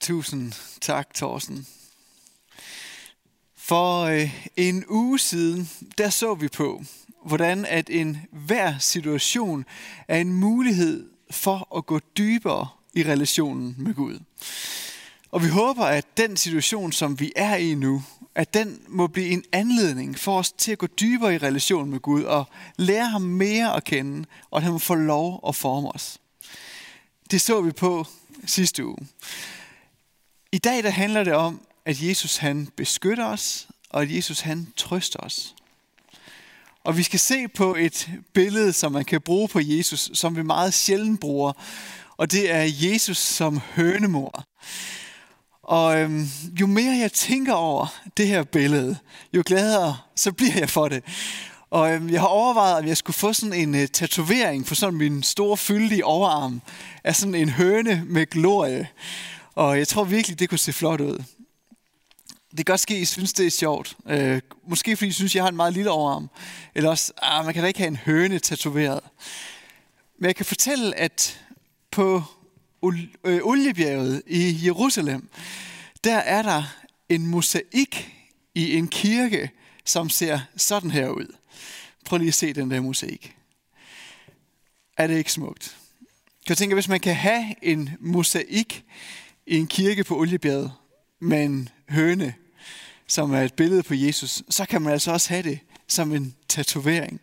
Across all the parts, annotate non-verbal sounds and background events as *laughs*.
Tusind tak, Thorsten. For øh, en uge siden, der så vi på, hvordan at en hver situation er en mulighed for at gå dybere i relationen med Gud. Og vi håber, at den situation, som vi er i nu, at den må blive en anledning for os til at gå dybere i relationen med Gud og lære ham mere at kende, og at han må få lov at forme os. Det så vi på sidste uge. I dag der handler det om, at Jesus han beskytter os, og at Jesus han trøster os. Og vi skal se på et billede, som man kan bruge på Jesus, som vi meget sjældent bruger. Og det er Jesus som hønemor. Og øhm, jo mere jeg tænker over det her billede, jo gladere så bliver jeg for det. Og øhm, jeg har overvejet, om jeg skulle få sådan en øh, tatovering på sådan min store fyldige overarm af sådan en høne med glorie. Og jeg tror virkelig, det kunne se flot ud. Det kan godt ske, at I synes, det er sjovt. Øh, måske fordi I synes, jeg har en meget lille overarm. Eller også, ah, man kan da ikke have en høne tatoveret. Men jeg kan fortælle, at på øh, Oliebjerget i Jerusalem, der er der en mosaik i en kirke, som ser sådan her ud. Prøv lige at se den der mosaik. Er det ikke smukt? Jeg tænker, hvis man kan have en mosaik i en kirke på Oliebjerget med en høne, som er et billede på Jesus, så kan man altså også have det som en tatovering.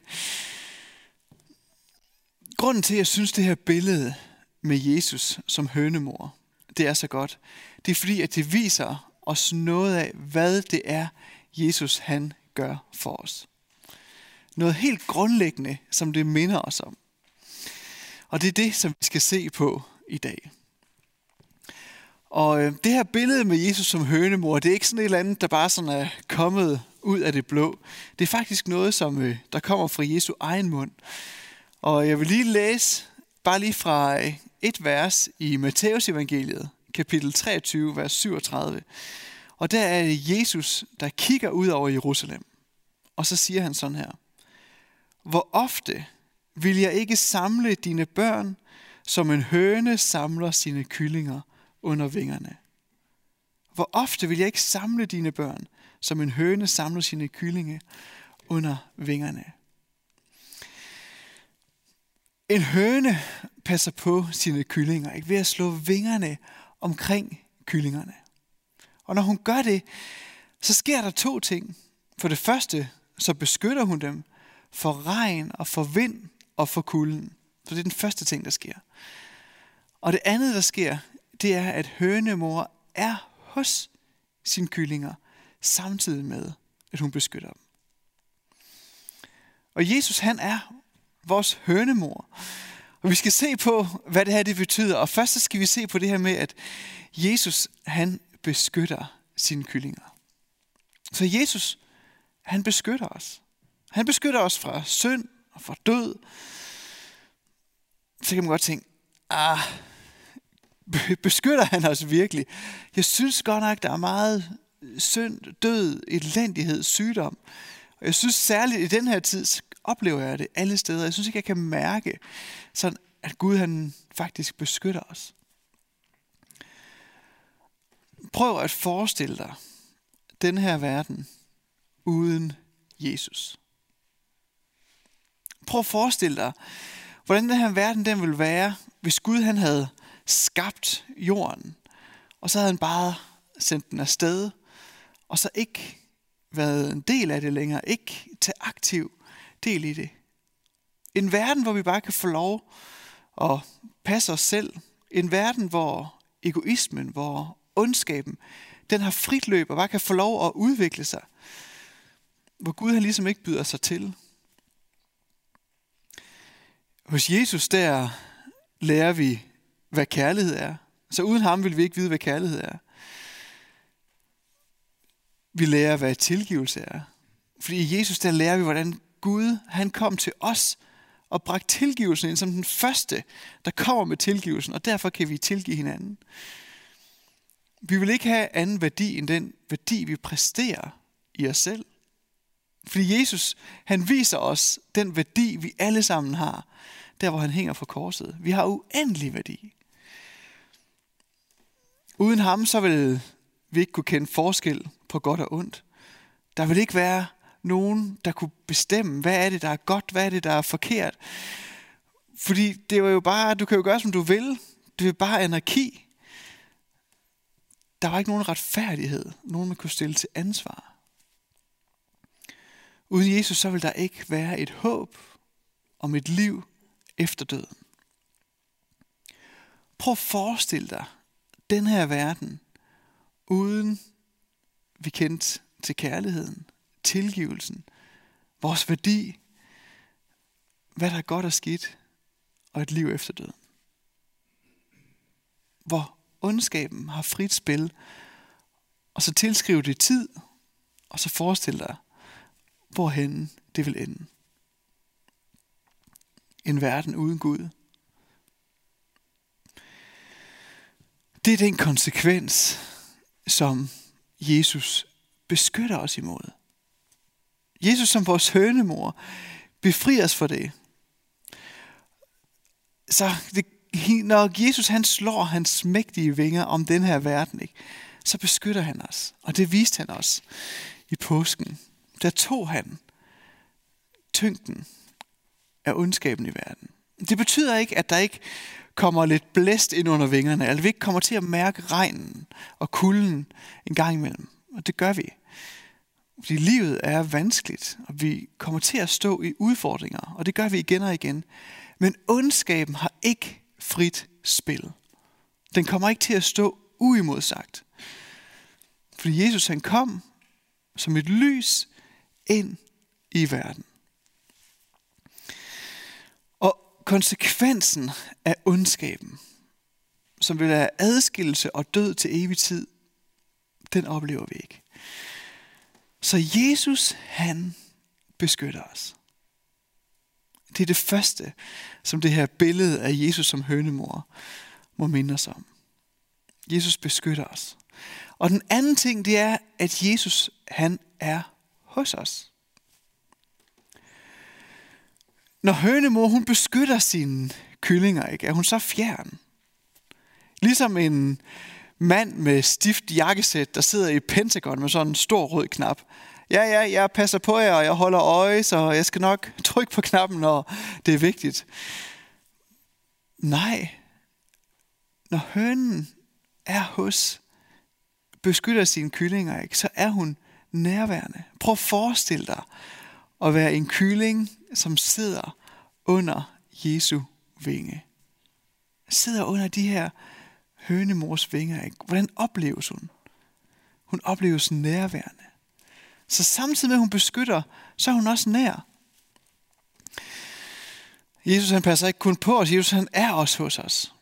Grunden til, at jeg synes, det her billede med Jesus som hønemor, det er så godt, det er fordi, at det viser os noget af, hvad det er, Jesus han gør for os. Noget helt grundlæggende, som det minder os om. Og det er det, som vi skal se på i dag. Og øh, det her billede med Jesus som hønemor, det er ikke sådan et eller andet, der bare sådan er kommet ud af det blå. Det er faktisk noget, som øh, der kommer fra Jesu egen mund. Og jeg vil lige læse bare lige fra øh, et vers i Matteus evangeliet, kapitel 23, vers 37. Og der er det Jesus, der kigger ud over Jerusalem. Og så siger han sådan her. Hvor ofte vil jeg ikke samle dine børn, som en høne samler sine kyllinger under vingerne? Hvor ofte vil jeg ikke samle dine børn, som en høne samler sine kyllinge under vingerne? En høne passer på sine kyllinger ikke? ved at slå vingerne omkring kyllingerne. Og når hun gør det, så sker der to ting. For det første, så beskytter hun dem for regn og for vind og for kulden. Så det er den første ting, der sker. Og det andet, der sker, det er, at hønemor er hos sine kyllinger, samtidig med, at hun beskytter dem. Og Jesus, han er vores hønemor. Og vi skal se på, hvad det her det betyder. Og først så skal vi se på det her med, at Jesus, han beskytter sine kyllinger. Så Jesus, han beskytter os. Han beskytter os fra synd og fra død. Så kan man godt tænke, ah, *laughs* beskytter han os virkelig? Jeg synes godt nok, der er meget synd, død, elendighed, sygdom. Og jeg synes særligt i den her tid, oplever jeg det alle steder. Jeg synes ikke, jeg kan mærke, sådan, at Gud han faktisk beskytter os. Prøv at forestille dig den her verden uden Jesus. Prøv at forestille dig, hvordan den her verden den ville være, hvis Gud han havde skabt jorden, og så havde han bare sendt den afsted, og så ikke været en del af det længere, ikke til aktiv del i det. En verden, hvor vi bare kan få lov at passe os selv. En verden, hvor egoismen, hvor ondskaben, den har frit løb og bare kan få lov at udvikle sig. Hvor Gud han ligesom ikke byder sig til. Hos Jesus der lærer vi, hvad kærlighed er. Så uden ham vil vi ikke vide, hvad kærlighed er. Vi lærer, hvad tilgivelse er. Fordi i Jesus der lærer vi, hvordan Gud han kom til os og bragte tilgivelsen ind som den første, der kommer med tilgivelsen, og derfor kan vi tilgive hinanden. Vi vil ikke have anden værdi end den værdi, vi præsterer i os selv. Fordi Jesus, han viser os den værdi, vi alle sammen har, der hvor han hænger på korset. Vi har uendelig værdi. Uden ham, så vil vi ikke kunne kende forskel på godt og ondt. Der vil ikke være nogen, der kunne bestemme, hvad er det, der er godt, hvad er det, der er forkert. Fordi det var jo bare, du kan jo gøre, som du vil. Det er bare anarki. Der var ikke nogen retfærdighed, nogen man kunne stille til ansvar. Uden Jesus, så vil der ikke være et håb om et liv efter døden. Prøv at forestille dig den her verden, uden vi kendt til kærligheden, tilgivelsen, vores værdi, hvad der er godt og skidt, og et liv efter døden. Hvor ondskaben har frit spil, og så tilskrive det tid, og så forestil dig, hvorhen det vil ende. En verden uden Gud. Det er den konsekvens, som Jesus beskytter os imod. Jesus som vores hønemor befrier os for det. Så det, når Jesus han slår hans mægtige vinger om den her verden, ikke, så beskytter han os. Og det viste han os i påsken. Der tog han tyngden af ondskaben i verden. Det betyder ikke, at der ikke kommer lidt blæst ind under vingerne, eller vi ikke kommer til at mærke regnen og kulden en gang imellem. Og det gør vi. Fordi livet er vanskeligt, og vi kommer til at stå i udfordringer, og det gør vi igen og igen. Men ondskaben har ikke frit spil. Den kommer ikke til at stå uimodsagt. Fordi Jesus han kom som et lys ind i verden. Og konsekvensen af ondskaben, som vil være adskillelse og død til evig tid, den oplever vi ikke. Så Jesus, han beskytter os. Det er det første, som det her billede af Jesus som hønemor må minde os om. Jesus beskytter os. Og den anden ting, det er, at Jesus, han er hos os. Når hønemor, hun beskytter sine kyllinger, ikke, er hun så fjern. Ligesom en mand med stift jakkesæt, der sidder i Pentagon med sådan en stor rød knap. Ja, ja, jeg passer på jer, og jeg holder øje, så jeg skal nok *laughs* trykke på knappen, når det er vigtigt. Nej. Når hønen er hos, beskytter sine kyllinger, ikke, så er hun nærværende. Prøv at forestille dig at være en kylling, som sidder under Jesu vinge. Sidder under de her hønemors vinger. Ikke? Hvordan opleves hun? Hun opleves nærværende. Så samtidig med, at hun beskytter, så er hun også nær. Jesus han passer ikke kun på os, Jesus han er også hos os.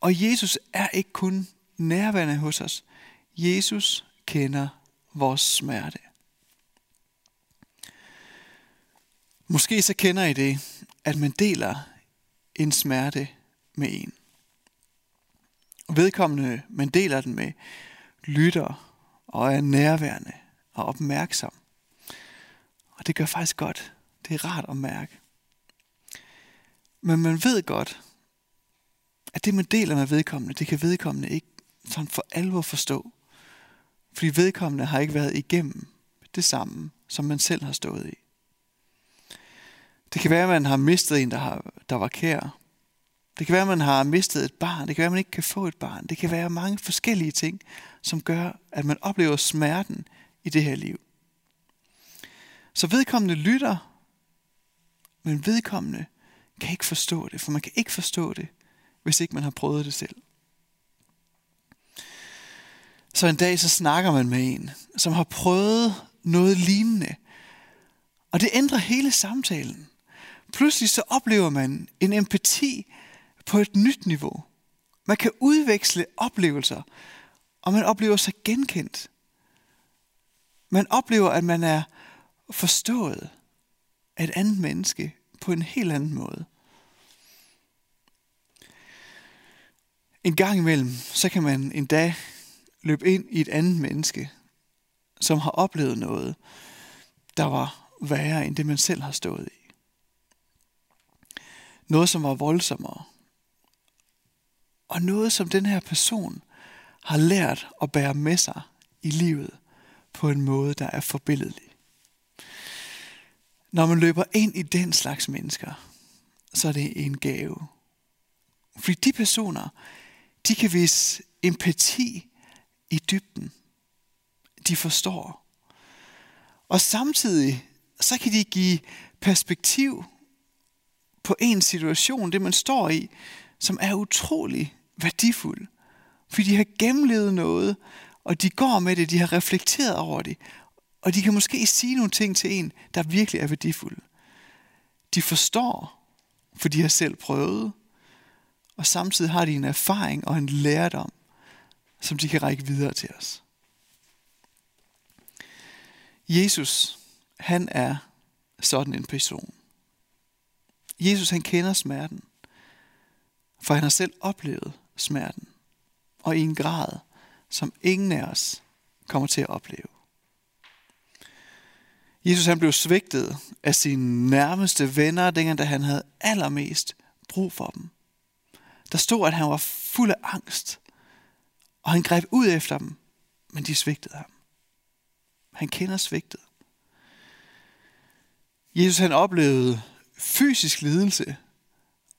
Og Jesus er ikke kun nærværende hos os. Jesus kender vores smerte. Måske så kender I det, at man deler en smerte med en. Vedkommende, man deler den med, lytter og er nærværende og opmærksom. Og det gør faktisk godt. Det er rart at mærke. Men man ved godt, at det man deler med vedkommende, det kan vedkommende ikke sådan for alvor forstå. Fordi vedkommende har ikke været igennem det samme, som man selv har stået i. Det kan være, at man har mistet en, der, har, der var kær. Det kan være, at man har mistet et barn. Det kan være, at man ikke kan få et barn. Det kan være mange forskellige ting, som gør, at man oplever smerten i det her liv. Så vedkommende lytter, men vedkommende kan ikke forstå det, for man kan ikke forstå det, hvis ikke man har prøvet det selv. Så en dag så snakker man med en, som har prøvet noget lignende, og det ændrer hele samtalen. Pludselig så oplever man en empati på et nyt niveau. Man kan udveksle oplevelser, og man oplever sig genkendt. Man oplever, at man er forstået af et andet menneske på en helt anden måde. En gang imellem, så kan man en dag løbe ind i et andet menneske, som har oplevet noget, der var værre end det, man selv har stået i. Noget, som var voldsommere. Og noget, som den her person har lært at bære med sig i livet på en måde, der er forbilledelig. Når man løber ind i den slags mennesker, så er det en gave. Fordi de personer, de kan vise empati i dybden. De forstår. Og samtidig, så kan de give perspektiv på en situation, det man står i, som er utrolig værdifuld. Fordi de har gennemlevet noget, og de går med det, de har reflekteret over det, og de kan måske sige nogle ting til en, der virkelig er værdifulde. De forstår, for de har selv prøvet, og samtidig har de en erfaring og en lærdom, som de kan række videre til os. Jesus, han er sådan en person. Jesus, han kender smerten, for han har selv oplevet smerten, og i en grad, som ingen af os kommer til at opleve. Jesus han blev svigtet af sine nærmeste venner, dengang da han havde allermest brug for dem. Der stod, at han var fuld af angst, og han greb ud efter dem, men de svigtede ham. Han kender svigtet. Jesus han oplevede fysisk lidelse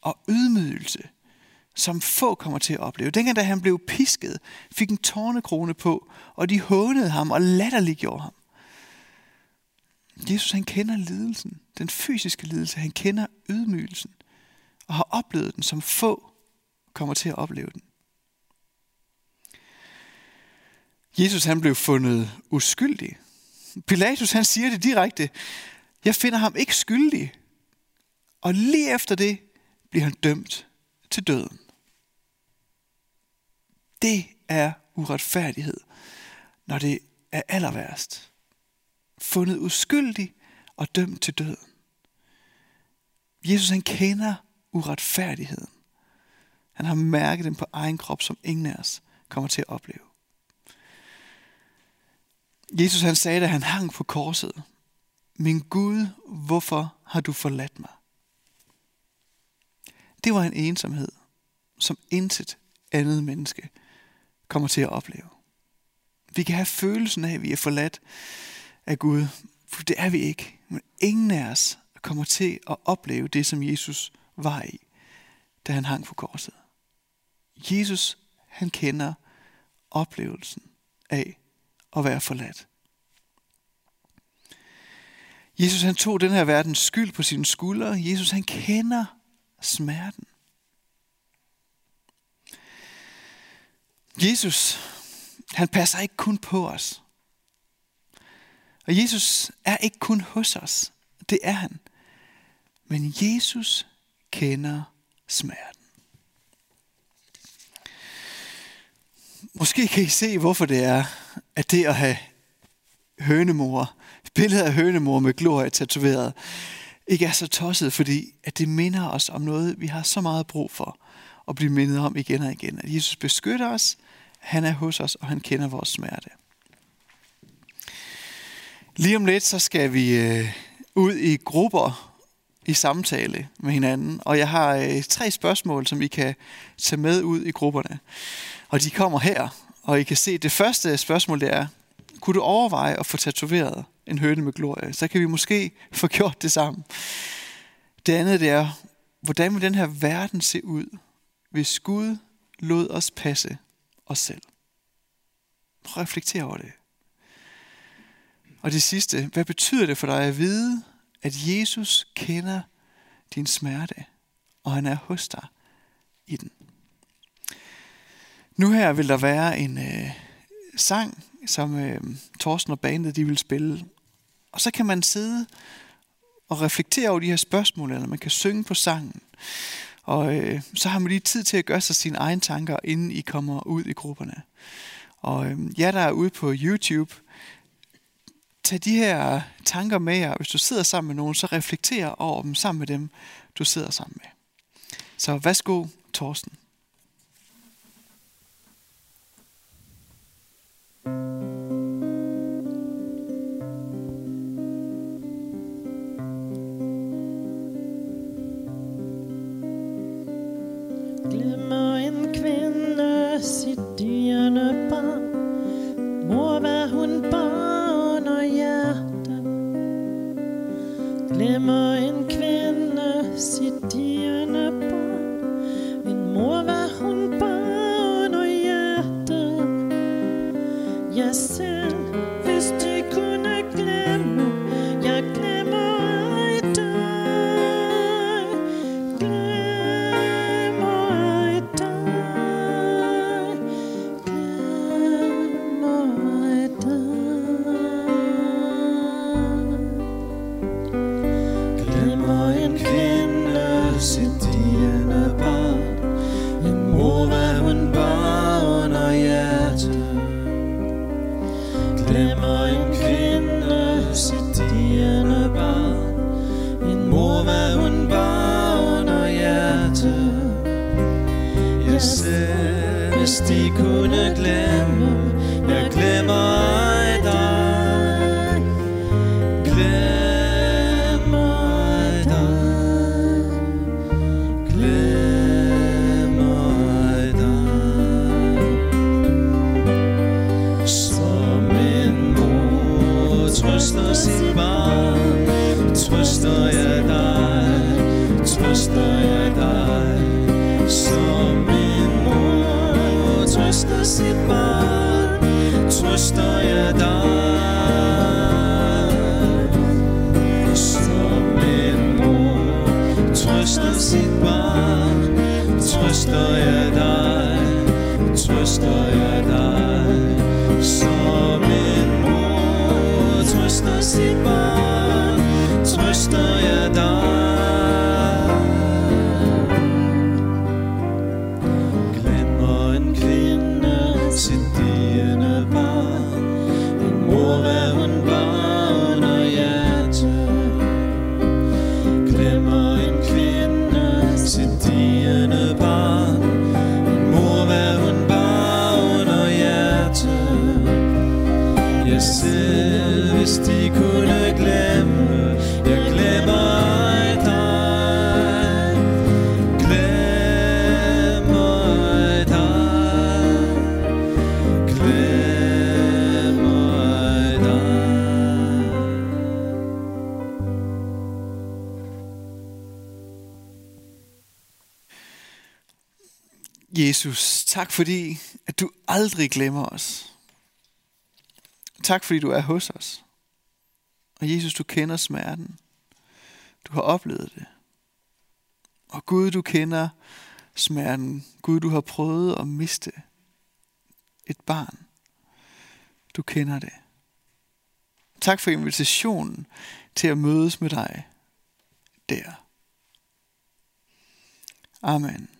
og ydmygelse, som få kommer til at opleve. Dengang da han blev pisket, fik en tårnekrone på, og de hånede ham og latterliggjorde ham. Jesus han kender lidelsen, den fysiske lidelse, han kender ydmygelsen, og har oplevet den, som få kommer til at opleve den. Jesus han blev fundet uskyldig. Pilatus han siger det direkte, jeg finder ham ikke skyldig. Og lige efter det bliver han dømt til døden. Det er uretfærdighed, når det er aller værst. Fundet uskyldig og dømt til døden. Jesus han kender uretfærdigheden. Han har mærket den på egen krop, som ingen af os kommer til at opleve. Jesus han sagde, da han hang på korset, Min Gud, hvorfor har du forladt mig? Det var en ensomhed, som intet andet menneske kommer til at opleve. Vi kan have følelsen af, at vi er forladt af Gud, for det er vi ikke. Men ingen af os kommer til at opleve det, som Jesus var i, da han hang på korset. Jesus, han kender oplevelsen af at være forladt. Jesus han tog den her verdens skyld på sine skuldre. Jesus han kender smerten. Jesus, han passer ikke kun på os. Og Jesus er ikke kun hos os. Det er han. Men Jesus kender smerten. Måske kan I se, hvorfor det er, at det at have hønemor, billedet af hønemor med glorie tatoveret, ikke er så tosset, fordi at det minder os om noget, vi har så meget brug for at blive mindet om igen og igen. At Jesus beskytter os, han er hos os, og han kender vores smerte. Lige om lidt, så skal vi øh, ud i grupper i samtale med hinanden, og jeg har øh, tre spørgsmål, som I kan tage med ud i grupperne. Og de kommer her, og I kan se, det første spørgsmål det er, kunne du overveje at få tatoveret en høne med glorie? Så kan vi måske få gjort det sammen. Det andet det er, hvordan vil den her verden se ud, hvis Gud lod os passe os selv? Prøv at reflektere over det. Og det sidste, hvad betyder det for dig at vide, at Jesus kender din smerte, og han er hos dig i den? Nu her vil der være en øh, sang, som øh, Thorsten og bandet de vil spille. Og så kan man sidde og reflektere over de her spørgsmål, eller man kan synge på sangen. Og øh, så har man lige tid til at gøre sig sine egne tanker, inden I kommer ud i grupperne. Og øh, jeg, der er ude på YouTube, tag de her tanker med jer. Hvis du sidder sammen med nogen, så reflekter over dem sammen med dem, du sidder sammen med. Så værsgo, Thorsten. Glemmer selv, hvis de kunne glemme. Jeg glemmer dig. stoję tam. Jesus, tak fordi, at du aldrig glemmer os. Tak fordi du er hos os. Og Jesus, du kender smerten. Du har oplevet det. Og Gud, du kender smerten. Gud, du har prøvet at miste et barn. Du kender det. Tak for invitationen til at mødes med dig der. Amen.